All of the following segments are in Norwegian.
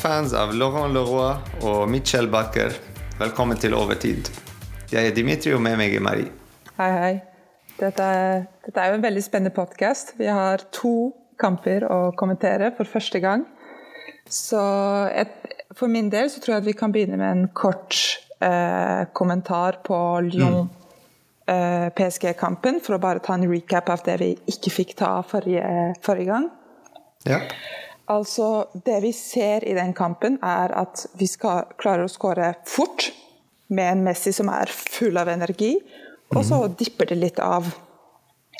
Fans av Laurent Leroy og Michel Bakker, velkommen til Overtid. Jeg er Dimitri, og med meg er Marie. Hei, hei. Dette er, dette er jo en veldig spennende podkast. Vi har to kamper å kommentere for første gang. Så et, for min del så tror jeg at vi kan begynne med en kort eh, kommentar på Lyon. Mm. PSG-kampen, for å bare ta en recap av det vi ikke fikk ta forrige, forrige gang. Ja. Altså, Det vi ser i den kampen, er at vi skal klare å skåre fort med en Messi som er full av energi, og så mhm. dipper det litt av.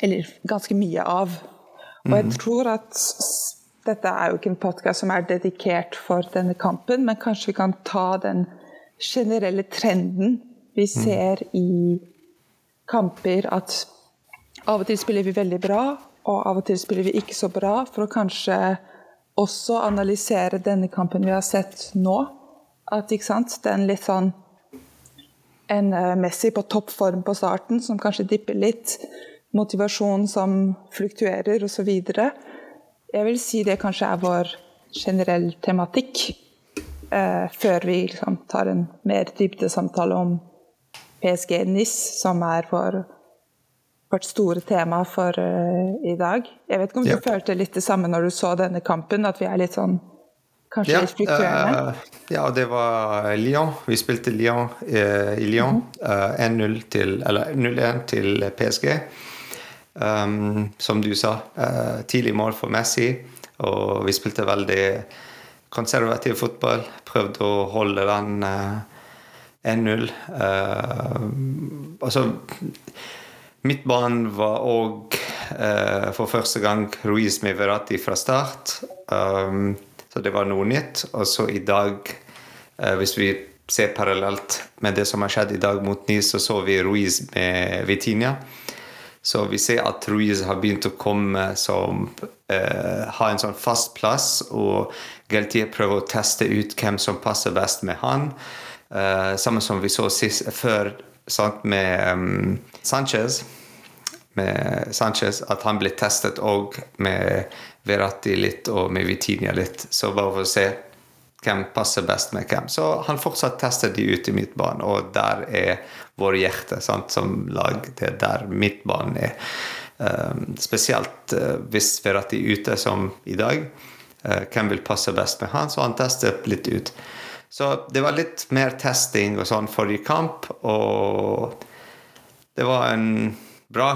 Eller ganske mye av. Og jeg mhm. tror at dette er jo ikke en podkast som er dedikert for denne kampen, men kanskje vi kan ta den generelle trenden vi mhm. ser i kamper at av og til spiller vi veldig bra, og av og til spiller vi ikke så bra, for å kanskje også analysere denne kampen vi har sett nå. At ikke sant, det er en litt sånn en uh, Messi på toppform på starten, som kanskje dipper litt. Motivasjon som fluktuerer, osv. Jeg vil si det kanskje er vår generell tematikk. Eh, før vi liksom, tar en mer dybdesamtale om PSG NIS, som er vår, vårt store tema for uh, i dag. Jeg vet ikke om du følte litt det samme når du så denne kampen, at vi er litt sånn kanskje ja, litt fluktuerende? Uh, ja, det var Lyon. Vi spilte Lyon uh, i Lyon. Mm -hmm. 1-0 til Eller 0-1 til PSG. Um, som du sa, tidlig mål for Messi, og vi spilte veldig konservativ fotball. Prøvde å holde den 1-0. Uh, altså Midtbanen var òg uh, for første gang Ruiz med Verratti fra start. Um, så det var noe nytt. Og så i dag, uh, hvis vi ser parallelt med det som har skjedd i dag mot Nis, så så vi Ruiz med Vitinia. Så vi ser at Ruiz har begynt å komme som uh, har en sånn fast plass, og Galtier prøver å teste ut hvem som passer best med han. Uh, samme som vi så sist, før sant, med um, Sanchez. Med Sanchez, At han ble testet òg med Verratti litt og med Vitinia litt. Så bare for å se hvem passer best med hvem. Så han fortsatt tester de ut i midtbanen, og der er vår hjerte sant, som lag. Det er der midtbanen er. Um, spesielt uh, hvis Verratti er ute, som i dag. Uh, hvem vil passe best med han? Så han tester litt ut. Så det var litt mer testing og sånn forrige kamp, og det var en bra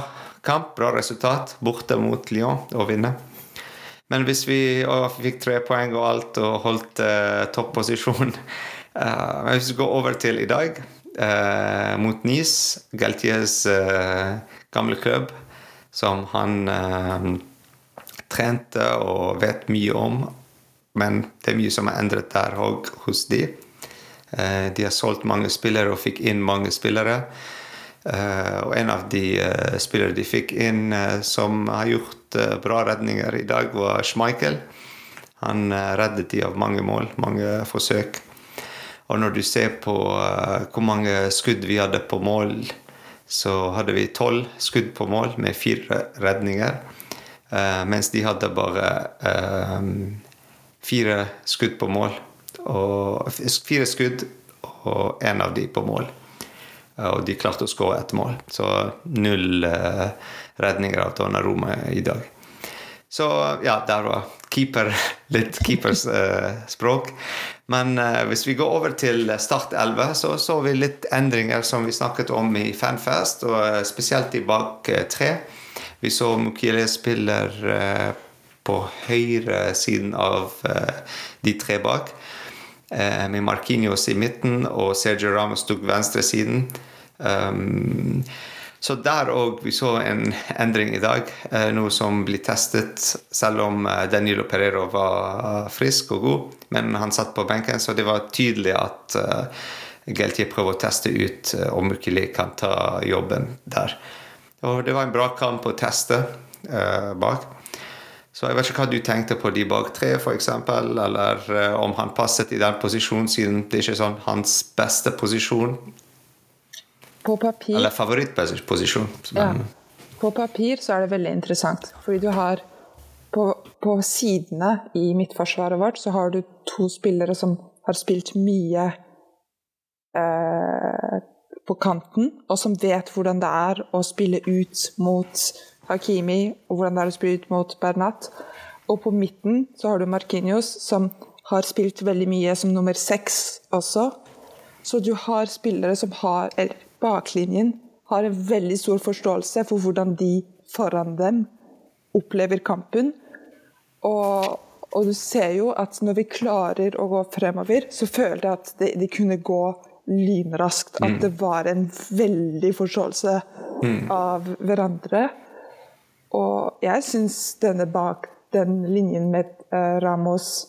kamp, bra resultat, borte mot Lyon å vinne. Men hvis vi fikk tre poeng og alt og holdt uh, topposisjon uh, hvis vi går over til i dag, uh, mot Nice, Galtiers uh, gamle klubb, som han trente og vet mye om men det er mye som er endret der òg hos de. Eh, de har solgt mange spillere og fikk inn mange spillere. Eh, og en av de eh, spillere de fikk inn som har gjort bra redninger i dag, var Schmeichel. Han reddet de av mange mål, mange forsøk. Og når du ser på hvor mange skudd vi hadde på mål, så hadde vi tolv skudd på mål med fire redninger. Mens de hadde bare fire skudd på mål. Og fire skudd, og én av de på mål. Og de klarte å skåre ett mål. Så null eh, redninger av Donnaroma i dag. Så ja, der var keeper litt keepers eh, språk. Men eh, hvis vi går over til Start 11, så så vi litt endringer som vi snakket om i Fanfest, og eh, spesielt i bak eh, tre. Vi så Mukiele spiller eh, på høyre siden av eh, de tre bak. Eh, med Marquinhos i midten og Sergio Ramos tok venstresiden. siden så der òg vi så en endring i dag, eh, noe som blir testet selv om Danilo Perero var frisk og god. Men han satt på benken, så det var tydelig at Geltier prøver å teste ut om Mukili kan ta jobben der. Og det var en bra kamp å teste bak. Så jeg vet ikke hva du tenkte på de bak tre, f.eks., eller uh, om han passet i den posisjonen, siden det ikke er sånn hans beste posisjon. På papir Eller favorittposisjon. Ja. På papir så er det veldig interessant, fordi du har på, på sidene i midtforsvaret vårt så har du to spillere som har spilt mye eh, på kanten, og som vet hvordan det er å spille ut mot Hakimi, og hvordan det er å spille ut mot Bernat. Og på midten så har du Markinios, som har spilt veldig mye som nummer seks også. Så du har spillere som har eller baklinjen har en veldig stor forståelse for hvordan de foran dem opplever kampen. Og, og du ser jo at når vi klarer å gå fremover, så føler jeg at de, de kunne gå lynraskt. At mm. det var en veldig forståelse mm. av hverandre. Og jeg syns denne bak den linjen med uh, Ramos,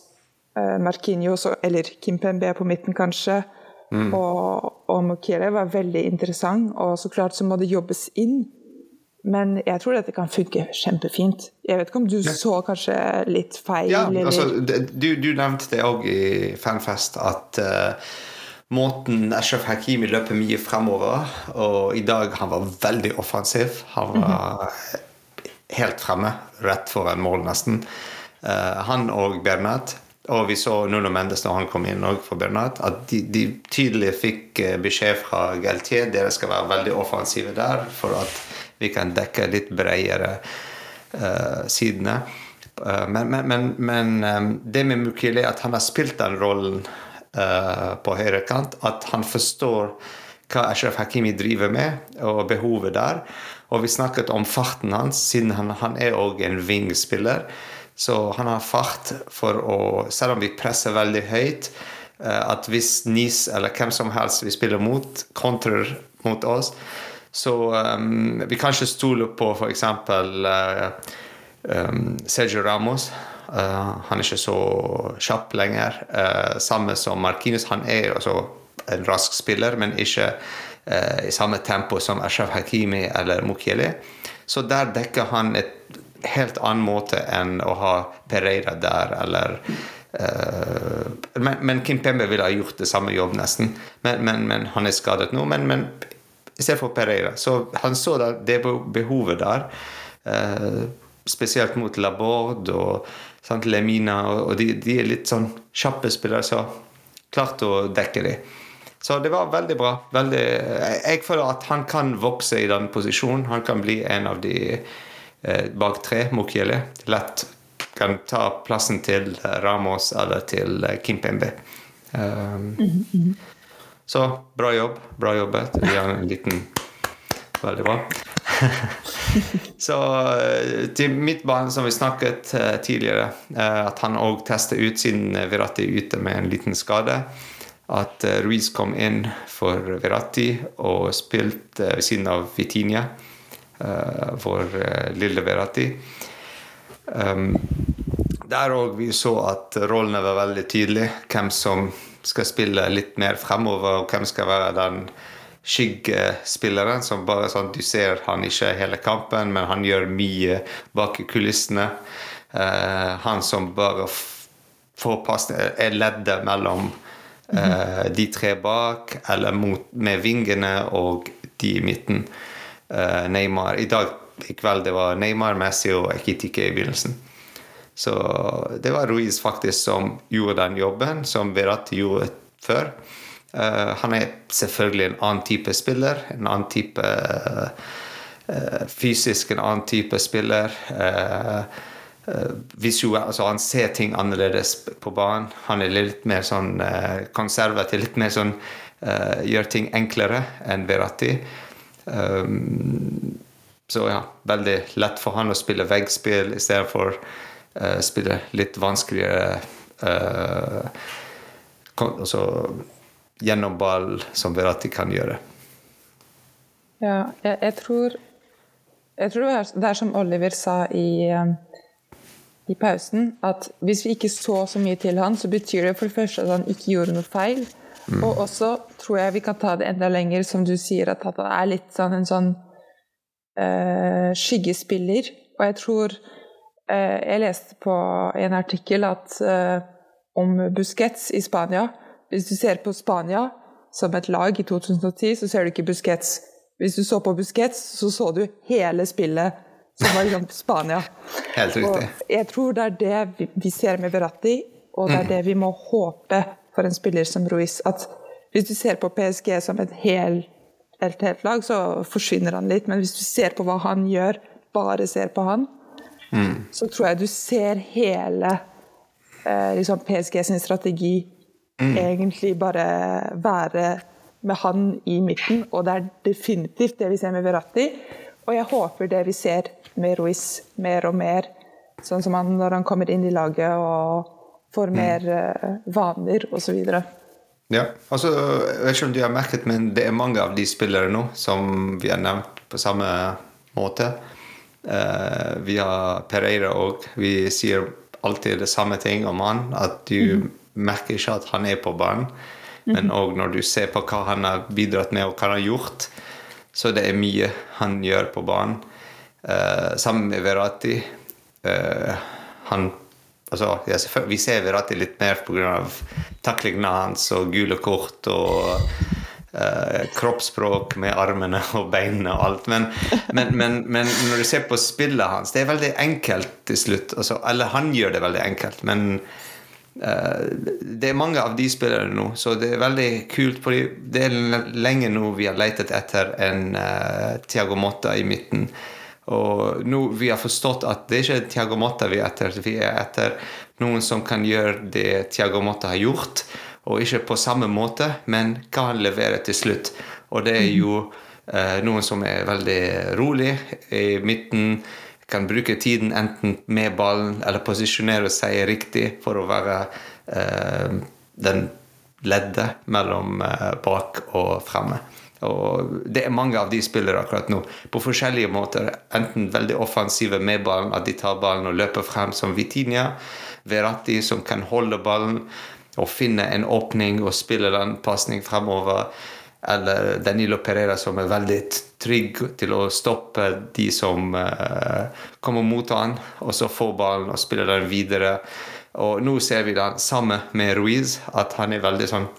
uh, Marquinhos, eller Kimpembe på midten kanskje, mm. og, og Mokele var veldig interessant. Og så klart så må det jobbes inn. Men jeg tror dette kan funke kjempefint. Jeg vet ikke om du så kanskje litt feil? Ja, altså, du, du, nevnte det òg i Fanfest, at uh, måten Ashraf Hakimi løper mye fremover. Og i dag han var veldig offensiv. Han var mm helt fremme, rett foran mål, nesten. Uh, han og Bernat. Og vi så Nuno Mendes da han kom inn for Bernat, at de, de, tydelig fikk eh, beskjed fra Galtier dere skal være veldig offensive der for at vi kan dekke litt bredere uh, sidene. Uh, men, men, men, um, det med Mukile at han har spilt den rollen på høyre kant. At han forstår hva Ashraf Hakimi driver med, og behovet der. Og vi snakket om farten hans, siden han, han er òg en vingspiller. Så han har fart for å Selv om vi presser veldig høyt, eh, at hvis Nis eller hvem som helst vi spiller mot, kontrer mot oss, så um, vi kan ikke stole på f.eks. Uh, um, Sergio Ramos. Uh, han er ikke så kjapp lenger. Uh, samme som Markinus. Han er altså en rask spiller, men ikke i samme tempo som Ashraf Hakimi eller Mukhele. Så der dekker han et helt annen måte enn å ha Pereira der, eller uh, men, men, Kim Pembe ville ha gjort det samme jobb, nesten. Men, men, men han er skadet nå. Men, men istedenfor Pereira. Så han så da det behovet der. Uh, spesielt mot Laborde og sant, Lemina, og, de, de, er litt sånn kjappe spillere, så klart å dekke dem. Så det var veldig bra. Veldig, jeg føler at han kan vokse i den posisjonen. Han kan bli en av de eh, bak tre, Mukiele. Lett kan ta plassen til Ramos eller til eh, Kimpembe. Um, mm -hmm. Så bra jobb. Bra jobbet. Vi har en liten Veldig bra. så eh, til barn, som vi snakket uh, tidligere, at han òg tester ut siden Virati ute med en liten skade at eh, Ruiz kom inn for Verratti og spilte ved siden av Vitinia, eh, vår eh, lille Verratti. Um, der òg vi så at rollene var veldig tydelige. Hvem som skal spille litt mer fremover, og hvem skal være den skyggespilleren som bare sånn Du ser han ikke hele kampen, men han gjør mye bak kulissene. Uh, han som bare får pass, er leddet mellom Uh, de tre bak, eller mot, med vingene og de i midten. Uh, Neymar. I dag i kveld det var Neymar, Messi og Ekitike i begynnelsen. Så det var Ruiz faktisk som gjorde den jobben som Verratti gjorde før. Uh, han er selvfølgelig en annen type spiller. En annen type fysisk en annen type spiller. Uh, Eh, visuell, altså Han ser ting annerledes på banen. Han er litt mer sånn uh, konservativ, litt mer sånn uh, gjør ting enklere enn Verratti. Um, så ja, veldig lett for han å spille veggspill istedenfor uh, spille litt vanskeligere uh, gjennom ball, som Verratti kan gjøre. Ja, jeg, jeg tror jeg tror det er som Oliver sa i i pausen at hvis vi ikke så så mye til han, så betyr det for det første at han ikke gjorde noe feil. Mm. Og også tror jeg vi kan ta det enda lenger, som du sier, at han er litt sånn en sånn uh, skyggespiller. Og jeg tror uh, Jeg leste på en artikkel at uh, om Busquets i Spania Hvis du ser på Spania som et lag i 2010, så ser du ikke Busquets. Hvis du så på Busquets, så så du hele spillet som var liksom Spania. Helt riktig. Og jeg tror det er det vi ser med Verratti, og det er det vi må håpe for en spiller som Ruiz. At hvis du ser på PSG som et helt, helt, helt lag, så forsvinner han litt. Men hvis du ser på hva han gjør, bare ser på han, mm. så tror jeg du ser hele eh, liksom PSG sin strategi mm. egentlig bare være med han i midten. Og det er definitivt det vi ser med Verratti. Og jeg håper det vi ser med Ruiz mer og mer, sånn som han når han kommer inn i laget og får mm. mer mm. vaner osv. Ja, altså, jeg vet ikke om du har merket, men det er mange av de spillere nå som vi har nevnt på samme måte. Uh, vi har Pereira òg. Vi sier alltid det samme ting om han. At du mm. merker ikke at han er på banen. Men òg når du ser på hva han har bidratt med, og hva han har gjort, så det er mye han gjør på banen. Uh, sammen med Verati. Uh, han altså, ja, Vi ser Verratti litt mer pga. taklingene hans og gule kort og uh, kroppsspråk med armene og beina og alt. Men, men, men, men, når du ser på spillet hans, det er veldig enkelt til slutt. Altså, eller han gjør det veldig enkelt, men uh, det er mange av de spillerne nå, så det er veldig kult. Fordi det er lenge nå vi har letet etter en uh, Tiago Motta i midten. Og nå vi har forstått at det er ikke Tiago Motta vi er etter. Vi er etter noen som kan gjøre det Tiago Motta har gjort, og ikke på samme måte, men hva han leverer til slutt. Og det er jo eh, noen som er veldig rolig i midten, kan bruke tiden enten med ballen eller posisjonere seg riktig for å være eh, den leddet mellom eh, bak og fremme. Og det er mange av de spillere akkurat nå på forskjellige måter. Enten veldig offensive med ballen, at de tar ballen og løper frem, som Vitinia. Veratti som kan holde ballen og finne en åpning og spille den pasning fremover. Eller Danilo Pereira som er veldig trygg til å stoppe de som uh, kommer mot han, og så får ballen og spiller den videre. Og nå ser vi det samme med Ruiz, at han er veldig sånn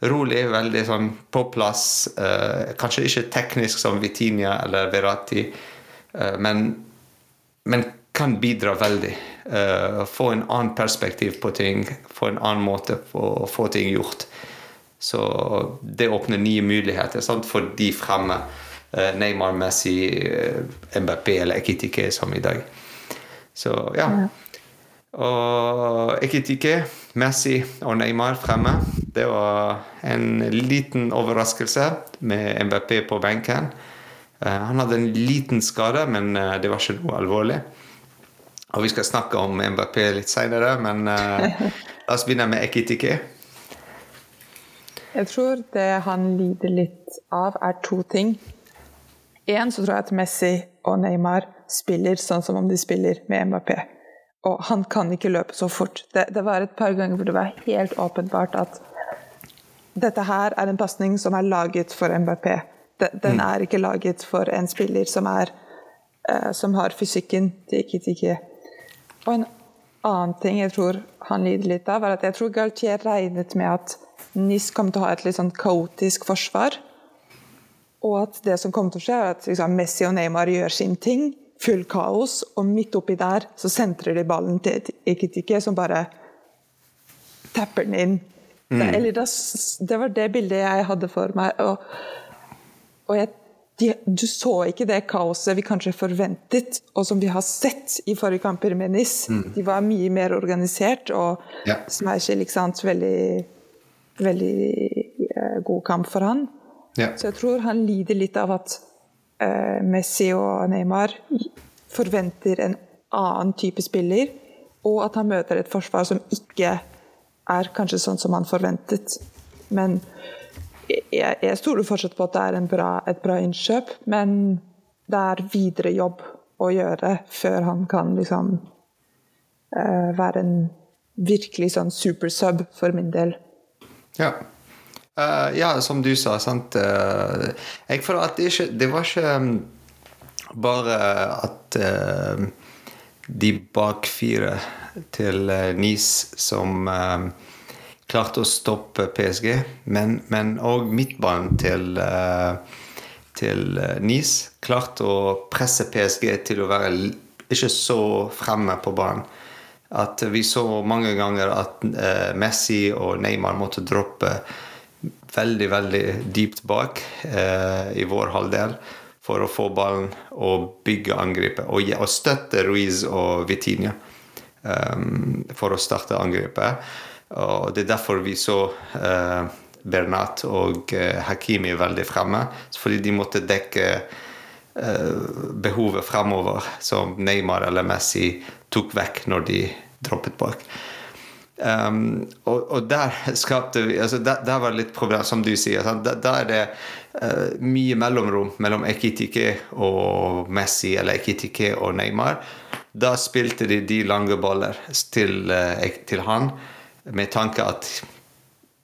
rolig, veldig sånn på plass. Eh, kanskje ikke teknisk som Vitinia eller Verati, eh, men, men, kan bidra veldig. Eh, få en annen perspektiv på ting, få en annen måte å få ting gjort. Så det åpner nye muligheter sant, for de fremme. Eh, Neymar, Messi, eh, MBP eller Ekitike som i dag. Så ja. Og Ekitike, Messi og Neymar fremme. Det var en liten overraskelse med MBP på benken. Eh, han hadde en liten skade, men eh, det var ikke noe alvorlig. Og Vi skal snakke om MBP litt seinere, men uh, la oss begynne med Ekitike. Jeg tror det han lider litt av, er to ting. Én så tror jeg at Messi og Neymar spiller sånn som om de spiller med MBP og han kan ikke løpe så fort. Det, det, var et par ganger hvor det var helt åpenbart at dette her er en pasning som er laget for MBP. Den mm. er ikke laget for en spiller som, er, uh, som har fysikken til Ikitiki. Og en annen ting jeg tror han lider litt av, er at jeg tror Galtier regnet med at NIS kom til å ha et litt sånn kaotisk forsvar. Og at det som kom til å skje, er at liksom, Messi og Neymar gjør sin ting full kaos, og midt oppi der så sentrer de ballen til Ekitike, som bare tapper den inn. Mm. Det, eller det, det, var det bildet jeg hadde for meg. Og, og jeg, de, du så ikke det kaoset vi kanskje forventet, og som vi har sett i forrige kamper med NIS. Mm. De var mye mer organisert, og ja. er ikke sant, veldig, veldig uh, god kamp for han. Ja. Så jeg tror han lider litt av at Eh, Messi og Neymar forventer en annen type spiller, og at han møter et forsvar som ikke er kanskje sånn som han forventet. Men jeg, jeg stoler fortsatt på at det er bra, et bra innkjøp, men det er videre jobb å gjøre før han kan liksom uh, være en virkelig sånn supersub for min del. Ja. Uh, ja, som du sa, sant. Uh, jeg føler at det, ikke, det var ikke um, bare at uh, de bak fire til Nice som klarte å stoppe PSG, men òg midtbanen til, til Nice. Klart å presse PSG til å være ikke så fremme på banen. At vi så mange ganger at Messi og Neymar måtte droppe veldig, veldig dypt bak eh, i vår halvdel for å få ballen og bygge angrepet. Og, og støtte Ruiz og Vitinha um, for å starte angrepet. Og det er derfor vi så eh, Bernat og uh, Hakimi veldig fremme. Fordi de måtte dekke uh, behovet fremover som Neymar eller Messi tok vekk når de droppet bak. Um, og, og, der skapte vi altså der, der, var det litt problem, som du sier. Der, der, er det uh, mye mellomrom mellom Ekitike og Messi eller Ekitike og Neymar. Da spilte de de lange baller til, uh, til han med tanke at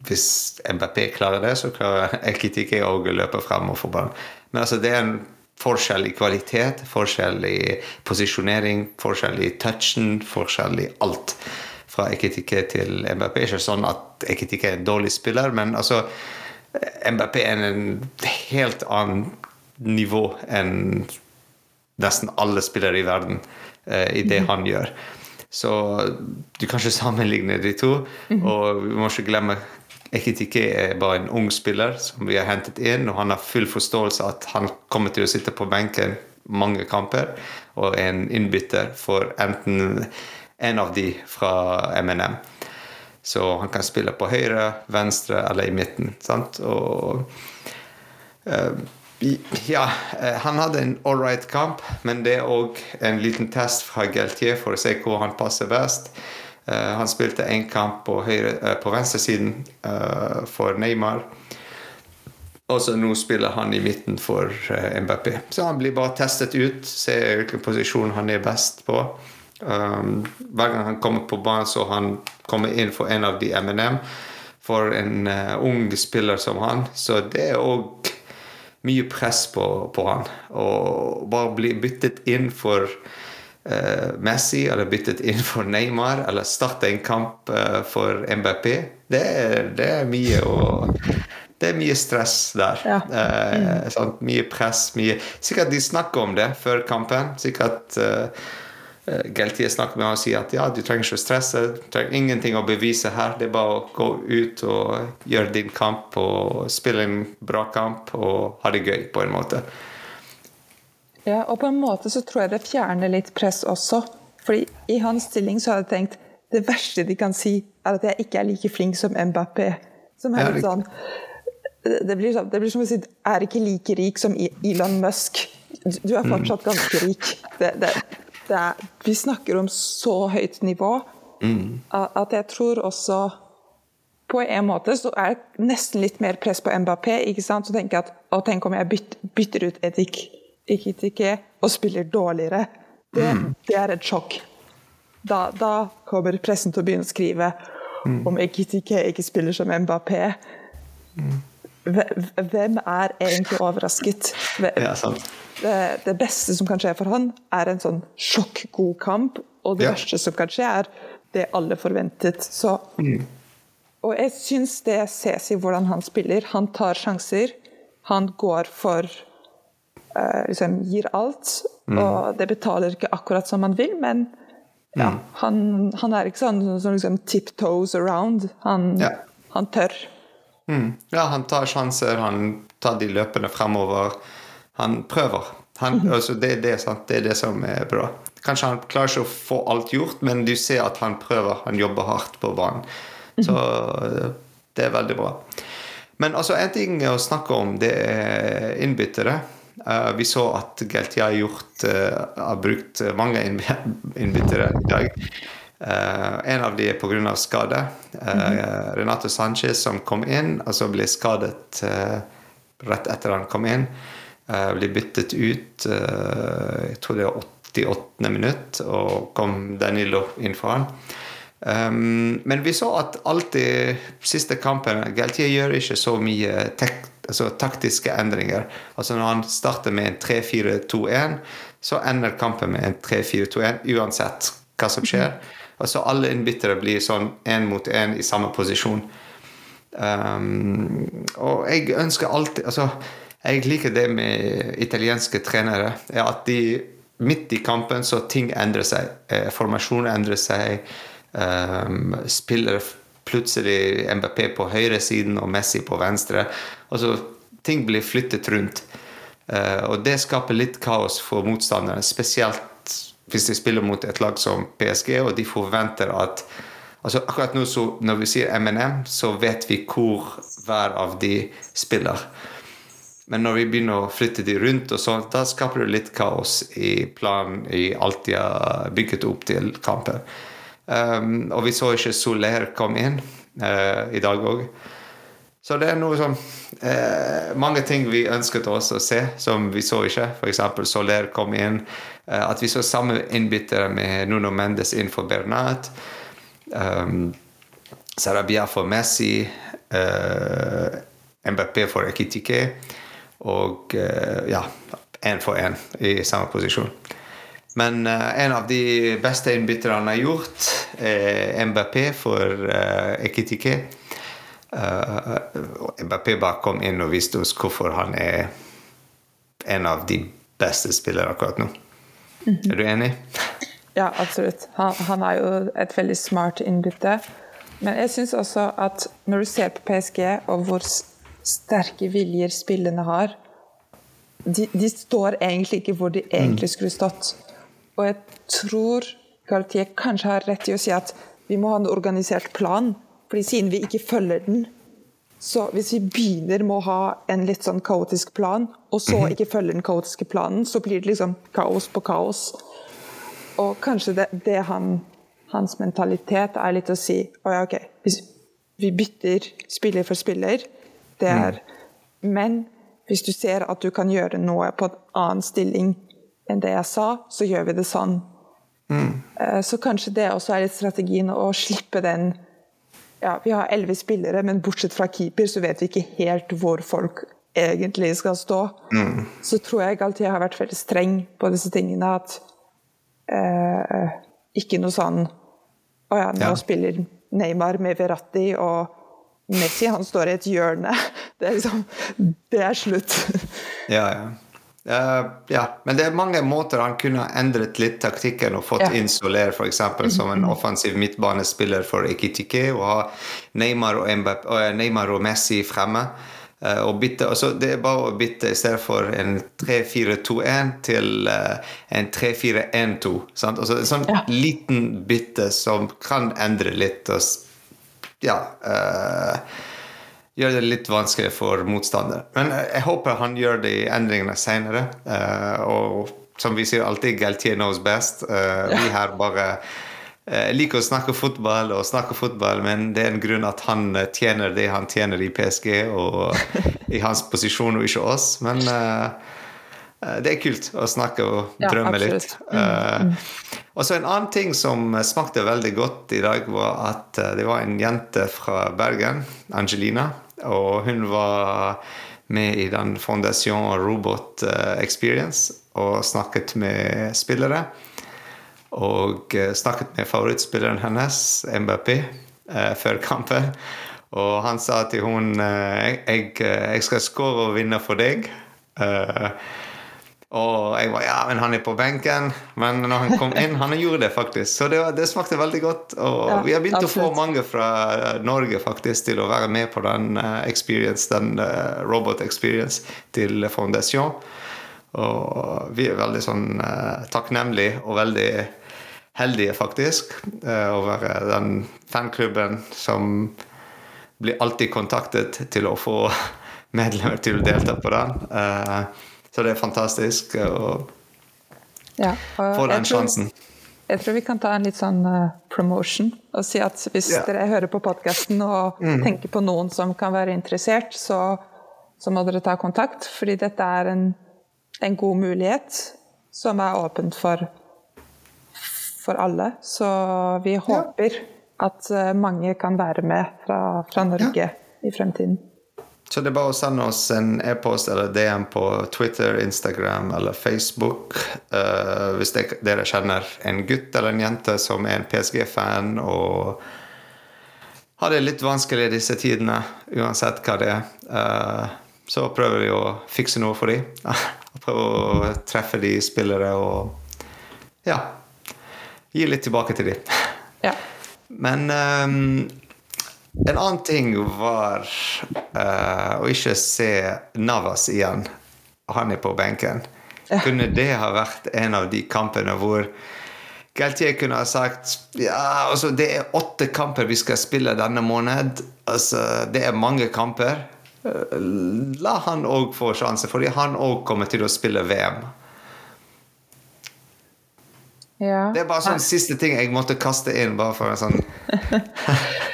hvis MBP klarer det, så klarer Ekitike å løpe frem og få ballen. Men altså, det er en forskjell i kvalitet, forskjell i posisjonering, forskjell i touchen, forskjell i alt fra Eketike til MBP. Ikke sånn at Eketike er en dårlig spiller, men altså MBP er en helt annen nivå enn nesten alle spillere i verden eh, i det mhm. han gjør. Så du kan ikke sammenligne de to. Mhm. Og vi må ikke glemme Ekitike er bare en ung spiller som vi har hentet inn, og han har full forståelse at han kommer til å sitte på benken mange kamper og er en innbytter for enten en av de fra MNM. Så han kan spille på høyre, venstre eller i midten. Sant? Og uh, ja, eh, han hadde en right kamp, men det er òg en liten test fra Geltier for å se hvor han passer best. Uh, han spilte én kamp på, høyre, uh, på venstresiden uh, for Neymar. Og så nå spiller han i midten for MBP. Så han blir bare testet ut, ser hvilken posisjon han er best på. Um, hver gang han kommer på banen, så han kommer inn for en av de MNM. For en uh, ung spiller som han. Så det er òg mye press på, på han. Å bare bli byttet inn for uh, Messi eller byttet inn for Neymar eller starte en kamp uh, for MBP, det det er mye å det er mye stress der. Ja. Mm. Sånn, mye press. Mye Sikkert de snakker om det før kampen. Sikkert Eh, Geltie snakker med han og sier at ja, du trenger ikke å stresse, du trenger ingenting å bevise her. Det er bare å gå ut og gjøre din kamp og spille en bra kamp og ha det gøy, på en måte. Ja, og på en måte så tror jeg det fjerner litt press også. Fordi i hans stilling så hadde jeg tenkt det verste de kan si, er at jeg ikke er like flink som Mbappé. Som er litt sånn det blir, sånn, det blir som å si er ikke like rik som Elon Musk. Du er fortsatt ganske rik. Det, det, er, vi snakker om så høyt nivå mm. at jeg tror også på en måte så er det nesten litt mer press på Mbappé. ikke sant? Så tenker jeg at å, tenk om jeg bytter, bytter ut etikk, ikke og spiller dårligere. Det, mm. det er et sjokk. Da, da, kommer pressen til å begynne å skrive mm. om Ikitike ikke spiller som Mbappé. Mm. Hvem er egentlig overrasket? Ja, det, det, beste som kan skje for han, er en sånn sjokkgod kamp. Og det ja. verste som kan skje, er det alle forventet. Så, mm. Og jeg syns det ses i hvordan han spiller. Han tar sjanser. Han går for uh, liksom gir alt. Mm. Og det betaler ikke akkurat som han vil, men ja, mm. han, han, er ikke sånn, som liksom tiptoes around. Han, ja. han tør. Mm. Ja, han tar sjanser, han tar de løpende fremover. Han prøver. Han, mhm. altså det, det, det, er det som er bra. Kanskje han klarer ikke å få alt gjort, men du ser at han prøver. Han jobber hardt på banen. Så mhm. det er veldig bra. Men altså, en ting å snakke om, det er innbyttere. Uh, vi så at Gelti har, gjort, uh, har brukt mange innbyttere i dag. Uh, en av dem er pga. skade. Uh. Renato Sanchez som kom inn, altså ble skadet rett etter han kom inn. Uh, ble byttet ut jeg tror det var 88. minutt, og kom Danilo inn for han. Um, men vi så at alltid siste kampen Galtier gjør ikke så mye tek, altså, taktiske endringer. Altså Når han starter med en 3-4-2-1, så ender kampen med en 3-4-2-1 uansett hva som skjer. -hmm. Altså alle innbyttere blir sånn én mot én i samme posisjon. Um, og jeg ønsker alltid altså, Jeg liker det med italienske trenere. er At de midt i kampen så ting endrer seg. Eh, formasjonen endrer seg. Um, spiller plutselig MBP på høyresiden og Messi på venstre. Altså, ting blir flyttet rundt. Uh, og det skaper litt kaos for motstanderne, spesielt hvis de spiller mot et lag som PSG, og de forventer at altså Akkurat nå så når vi sier MNM, så vet vi hvor hver av de spiller. Men når vi begynner å flytte de rundt, og sånt, da skaper det litt kaos i planen i alt de har bygget opp til kampen. Um, og vi så ikke Soler komme inn uh, i dag òg. Så det er noe som uh, Mange ting vi ønsket oss å se, som vi så ikke. F.eks. Soler kom inn. Uh, at vi så samme innbyttere med Nuno Mendes inn for Bernat. Um, Sarabia for Messi. MBP for Ekitike. Og ja, én for én i samme posisjon. Men uh, en av de beste innbytterne han har gjort, er MBP for Ekitike. Mbappé bare kom inn og viste oss hvorfor han er en av de beste spillere akkurat nå. Mm -hmm. Er du enig? Ja, absolutt. Han, han er jo et veldig smart innbytte. Men jeg syns også at når du ser på PSG og hvor sterke viljer spillene har de, de står egentlig ikke hvor de egentlig skulle stått. Og jeg tror Galtier kanskje har rett i å si at vi må ha en organisert plan. fordi siden vi ikke følger den, så hvis vi begynner med å ha en litt sånn kaotisk plan, og så mhm. ikke følger den kaotiske planen, så blir det liksom kaos på kaos. Og kanskje det, det han, hans mentalitet er litt å si å ja, ok, hvis vi bytter spiller for spiller, det er Men hvis du ser at du kan gjøre noe på en annen stilling enn det jeg sa, så gjør vi det sånn. Mm. Eh, så kanskje det også er litt strategien å slippe den ja, Vi har elleve spillere, men bortsett fra keeper så vet vi ikke helt hvor folk egentlig skal stå. Mm. Så tror jeg alltid jeg har vært veldig streng på disse tingene. At eh, ikke noe sånn Å ja, nå ja. spiller Neymar med Verratti, og Messi han står i et hjørne. Det er liksom Det er slutt. Ja, ja. Uh, ja, men det er mange måter han kunne ha endret litt taktikken og fått ja. inn Soler f.eks. som en offensiv midtbanespiller for Ekitike, og ha Neymar og, Mbapp, eh, Neymar og Messi fremme. Uh, og bytte, altså det er bare å bytte i stedet for en 3-4-2-1 til uh, en 3-4-1-2. Altså En sånn ja. liten bytte som kan endre litt. Og, ja gjør det litt vanskelig for motstander. Men eh, jeg håper han gjør de endringene seinere. Uh, og som vi sier alltid, Galtier knows best. Uh, vi her bare jeg liker å snakke fotball og snakke fotball, men det er en grunn at han tjener det han tjener i PSG og i hans posisjon, og ikke oss. Men det er kult å snakke og drømme ja, litt. Mm. Og så En annen ting som smakte veldig godt i dag, var at det var en jente fra Bergen, Angelina, og hun var med i den Fondation Robot eh, Experience og snakket med spillere. Og eh, snakket med favorittspilleren hennes, MBP, eh, før kampen. Og han sa til hun jeg, jeg skal skåre og vinne for deg. Og jeg var ja, men han er på benken. Men når han kom inn, han gjorde det faktisk. Så det, det smakte veldig godt. Og ja, vi har begynt absolutt. å få mange fra Norge faktisk til å være med på den uh, experience, den uh, robot experience til Fondation. Og vi er veldig sånn takknemlige og veldig heldige, faktisk, være den fanklubben som blir alltid kontaktet til å få medlemmer til å delta på den. Så det er fantastisk å ja, få den sjansen. Jeg tror vi kan ta en litt sånn uh, promotion og si at hvis yeah. dere hører på podkasten og mm. tenker på noen som kan være interessert, så, så, må dere ta kontakt. Fordi dette er en, en god mulighet som er åpent for, for alle. Så vi håper ja. at uh, mange kan være med fra, fra Norge i fremtiden. Så det er bare å sende oss en e-post eller DM på Twitter, Instagram eller Facebook uh, hvis dere kjenner en gutt eller en jente som er en PSG-fan og har det litt vanskelig i disse tidene, uansett hva det er. Uh, så prøver vi å fikse noe for dem. Prøve å treffe de spillere og ja, gi litt tilbake til dem. Ja. Men um, en annen ting var uh, å ikke se Navas igjen. Han er på benken. Kunne det ha vært en av de kampene hvor Galtier kunne ha sagt ja, altså det er åtte kamper vi skal spille denne måned. Altså, det er mange kamper. Uh, La han òg få sjanse, fordi han òg kommer til å spille VM. ja. Det er bare sånn siste ting jeg måtte kaste inn. bare for en sånn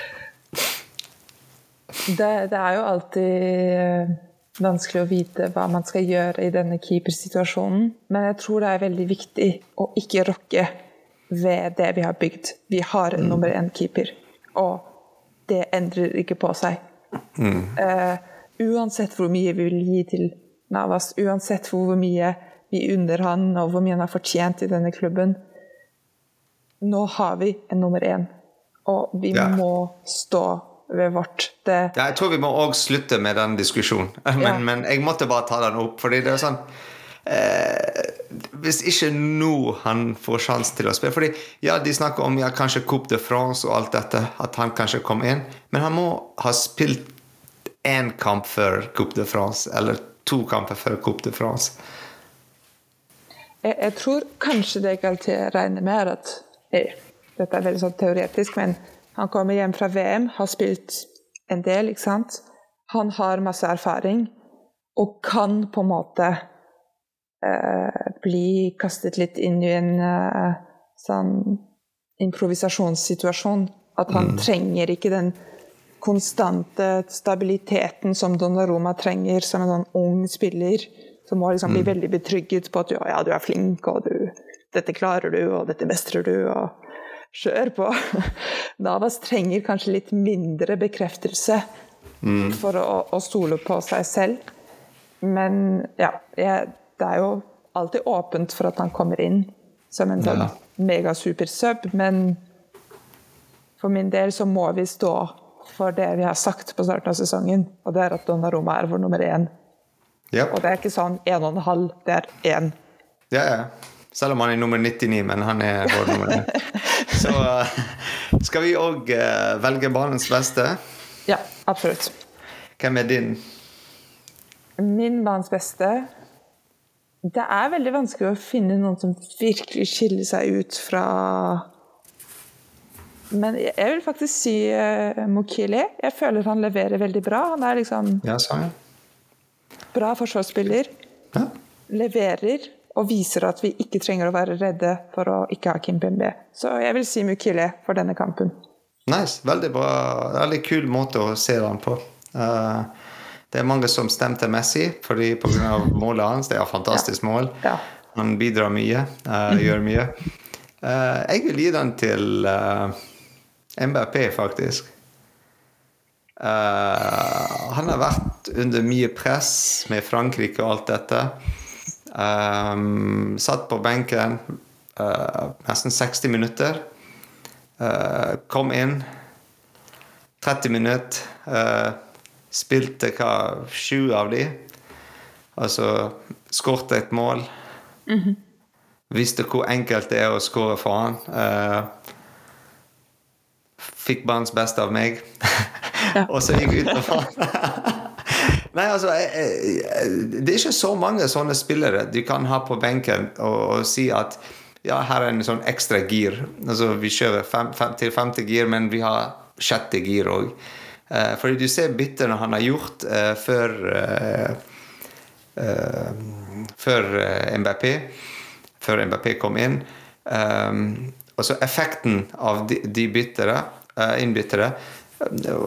Det, det er jo alltid eh, vanskelig å vite hva man skal gjøre i denne keepersituasjonen. Men jeg tror det er veldig viktig å ikke rokke ved det vi har bygd. Vi har en nummer én-keeper, og det endrer ikke på seg. Eh, uansett hvor mye vi vil gi til Navas, uansett hvor mye vi unner han, og hvor mye han har fortjent i denne klubben, nå har vi en nummer én, og vi Ja. må stå ved vårt. Det, Ja, jeg tror vi må òg slutte med den diskusjonen. Men, Ja. men jeg måtte bare ta den opp, fordi det er sånn eh, Hvis ikke nå han får sjanse til å spille fordi Ja, de snakker om ja, kanskje Coupe de France og alt dette, at han kanskje kom inn, men han må ha spilt én kamp før Coupe de France, eller to kamper før Coupe de France. jeg, jeg tror kanskje det Galtier regner med, er at jeg, Dette er veldig sånn teoretisk, men han kommer hjem fra VM, har spilt en del, ikke sant. Han har masse erfaring og kan på en måte eh, bli kastet litt inn i en eh, sånn improvisasjonssituasjon. At han trenger ikke den konstante stabiliteten som Donnaroma trenger som en sånn ung spiller. Som må liksom bli veldig betrygget på at ja, ja, du er flink, og du, dette klarer du, og dette mestrer du. og Kjør på! Navas trenger kanskje litt mindre bekreftelse for å, å stole på seg selv. Men ja, jeg, det er jo alltid åpent for at han kommer inn som en sånn Ja. megasuper sub, men for min del så må vi stå for det vi har sagt på starten av sesongen, og det er at Donnaroma er vår nummer én. Ja. Og det er ikke sånn én og en halv, det er én. Ja, ja. Selv om han er nummer 99, men han er vår nummer én. Så eh, skal vi òg velge banens beste. Ja, absolutt. Hvem er din? Min banens beste Det er veldig vanskelig å finne noen som virkelig skiller seg ut fra Men jeg vil faktisk si uh, Mokili. Jeg føler han leverer veldig bra. Han er liksom Ja, bra forsvarsspiller. Ja. Leverer og viser at vi ikke trenger å være redde for å ikke ha Kim Pembe. Så jeg vil si Mukile for denne kampen. Nice. Veldig bra. Veldig kul måte å se den på. Uh, det er mange som stemte Messi fordi pga. målet hans. Det er et fantastisk mål. Ja. Han bidrar mye, eh, gjør mye. Uh, jeg vil gi den til uh, MBP, faktisk. Han har vært under mye press med Frankrike og alt dette. Um, satt på benken uh, nesten 60 minutter. Uh, kom inn 30 minutter. Uh, spilte hva, sju av de. Altså skårte et mål. Visste hvor enkelt det er å skåre for han. Eh, fikk banens beste av meg. og så gikk ut av han. Nei, altså Det er ikke så mange sånne spillere de kan ha på benken og, og si at ja, her er en sånn ekstra gir. Altså, vi kjører fem, fem, til femte gir, men vi har sjette gir òg. Eh, fordi du ser byttene han har gjort eh, før eh, eh, Før eh, MBP. Før MBP kom inn. Um, altså effekten av de, de byttere, eh, innbyttere eh,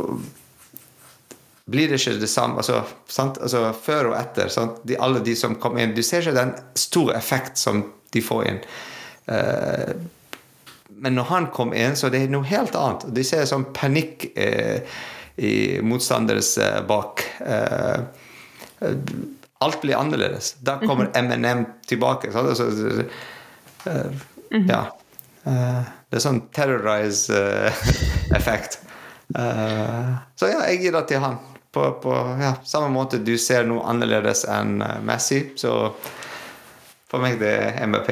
blir det ikke det samme altså, sant? altså Før og etter. Sant? De, alle de som kom inn. Du ser ikke den store effekt som de får inn. Uh, men når han kom inn, så det er noe helt annet. De ser sånn panikk eh, i motstanderes eh, bak. Alt blir annerledes. Da kommer MNM tilbake. Sant? Altså, eh, Ja. Det er sånn terrorize-effekt. Eh, så ja, jeg gir det til han. på, på ja, samme måte du ser noe annerledes enn eh, Messi, så for meg det er MVP.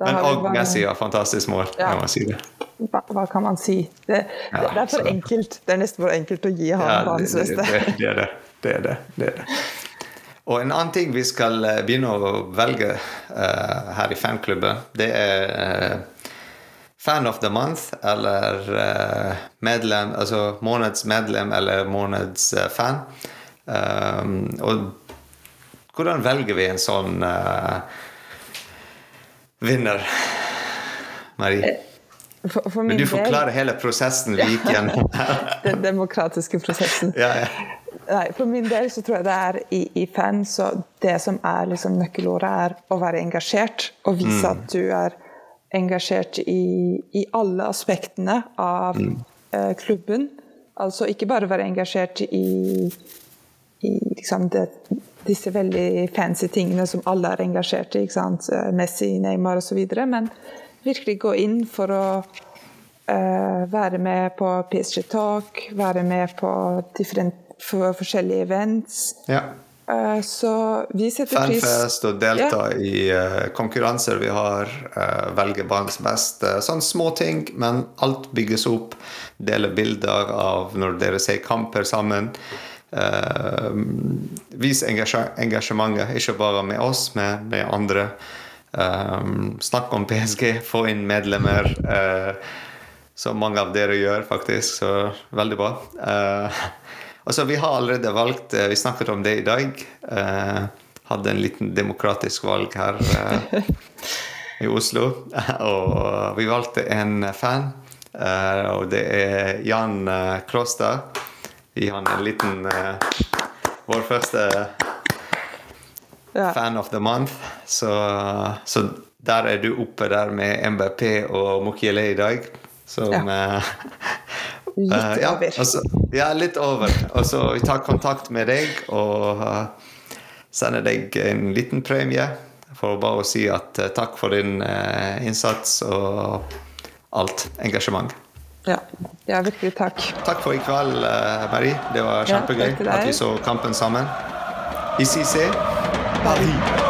Men òg bare- Messi har fantastisk mål, Ja. jeg må si det. Hva, hva kan man si? Det, Ja, det er for så- enkelt. Det er nesten for enkelt å gi han Ja, banens det, beste. det, det er det. Det er det. det er det. Og en annen ting vi skal eh, begynne å velge uh, her i fanklubben, det er eh, Fan of the month eller eh, medlem, altså månedsmedlem eller månedsfan. eh. Um, og hvordan velger vi en sånn uh, vinner, Marie? For, for Men du du del, forklarer hele prosessen vi gikk gjennom den demokratiske prosessen. Ja, ja. Nei, for min del så tror jeg det er i, i fan, så det som er liksom nøkkelordet, er å være engasjert. Og vise Mm. at du er engasjert i, i alle aspektene av Mm. eh, klubben. Altså ikke bare være engasjert i, i liksom det, disse veldig fancy tingene som alle er engasjert i. ikke sant? Eh, Messi, Neymar osv. Men virkelig gå inn for å eh, være med på PSG Talk, være med på different, for, forskjellige events. ja. Eh, så vi setter pris Fanfest og delta i eh, konkurranser vi har. eh, velge barns beste. Sånne små ting, men alt bygges opp. Dele bilder av når dere ser kamper sammen. Vis engasje- engasjementet, ikke bare med oss, men med andre. Snakk om PSG, få inn medlemmer. som mange av dere gjør, faktisk. Så veldig bra. Altså, vi har allerede valgt eh, Vi snakket om det i dag. Eh, hadde en liten demokratisk valg her eh, i Oslo. Og vi valgte en fan, eh, og det er Jan Klåstad. Gi han en liten Vår første ja. fan of the month. Så, så der er du oppe der med MBP og Mukiele i dag. Som eh, Litt uh, ja, over. altså, ja, litt over. Og så vi tar kontakt med deg og uh, sender deg en liten premie for bare å si at uh, takk for din innsats og alt engasjement. Ja. ja, virkelig takk. Takk for i kveld, Marie. Det var kjempegøy ja, at vi så kampen sammen. ICC Paris.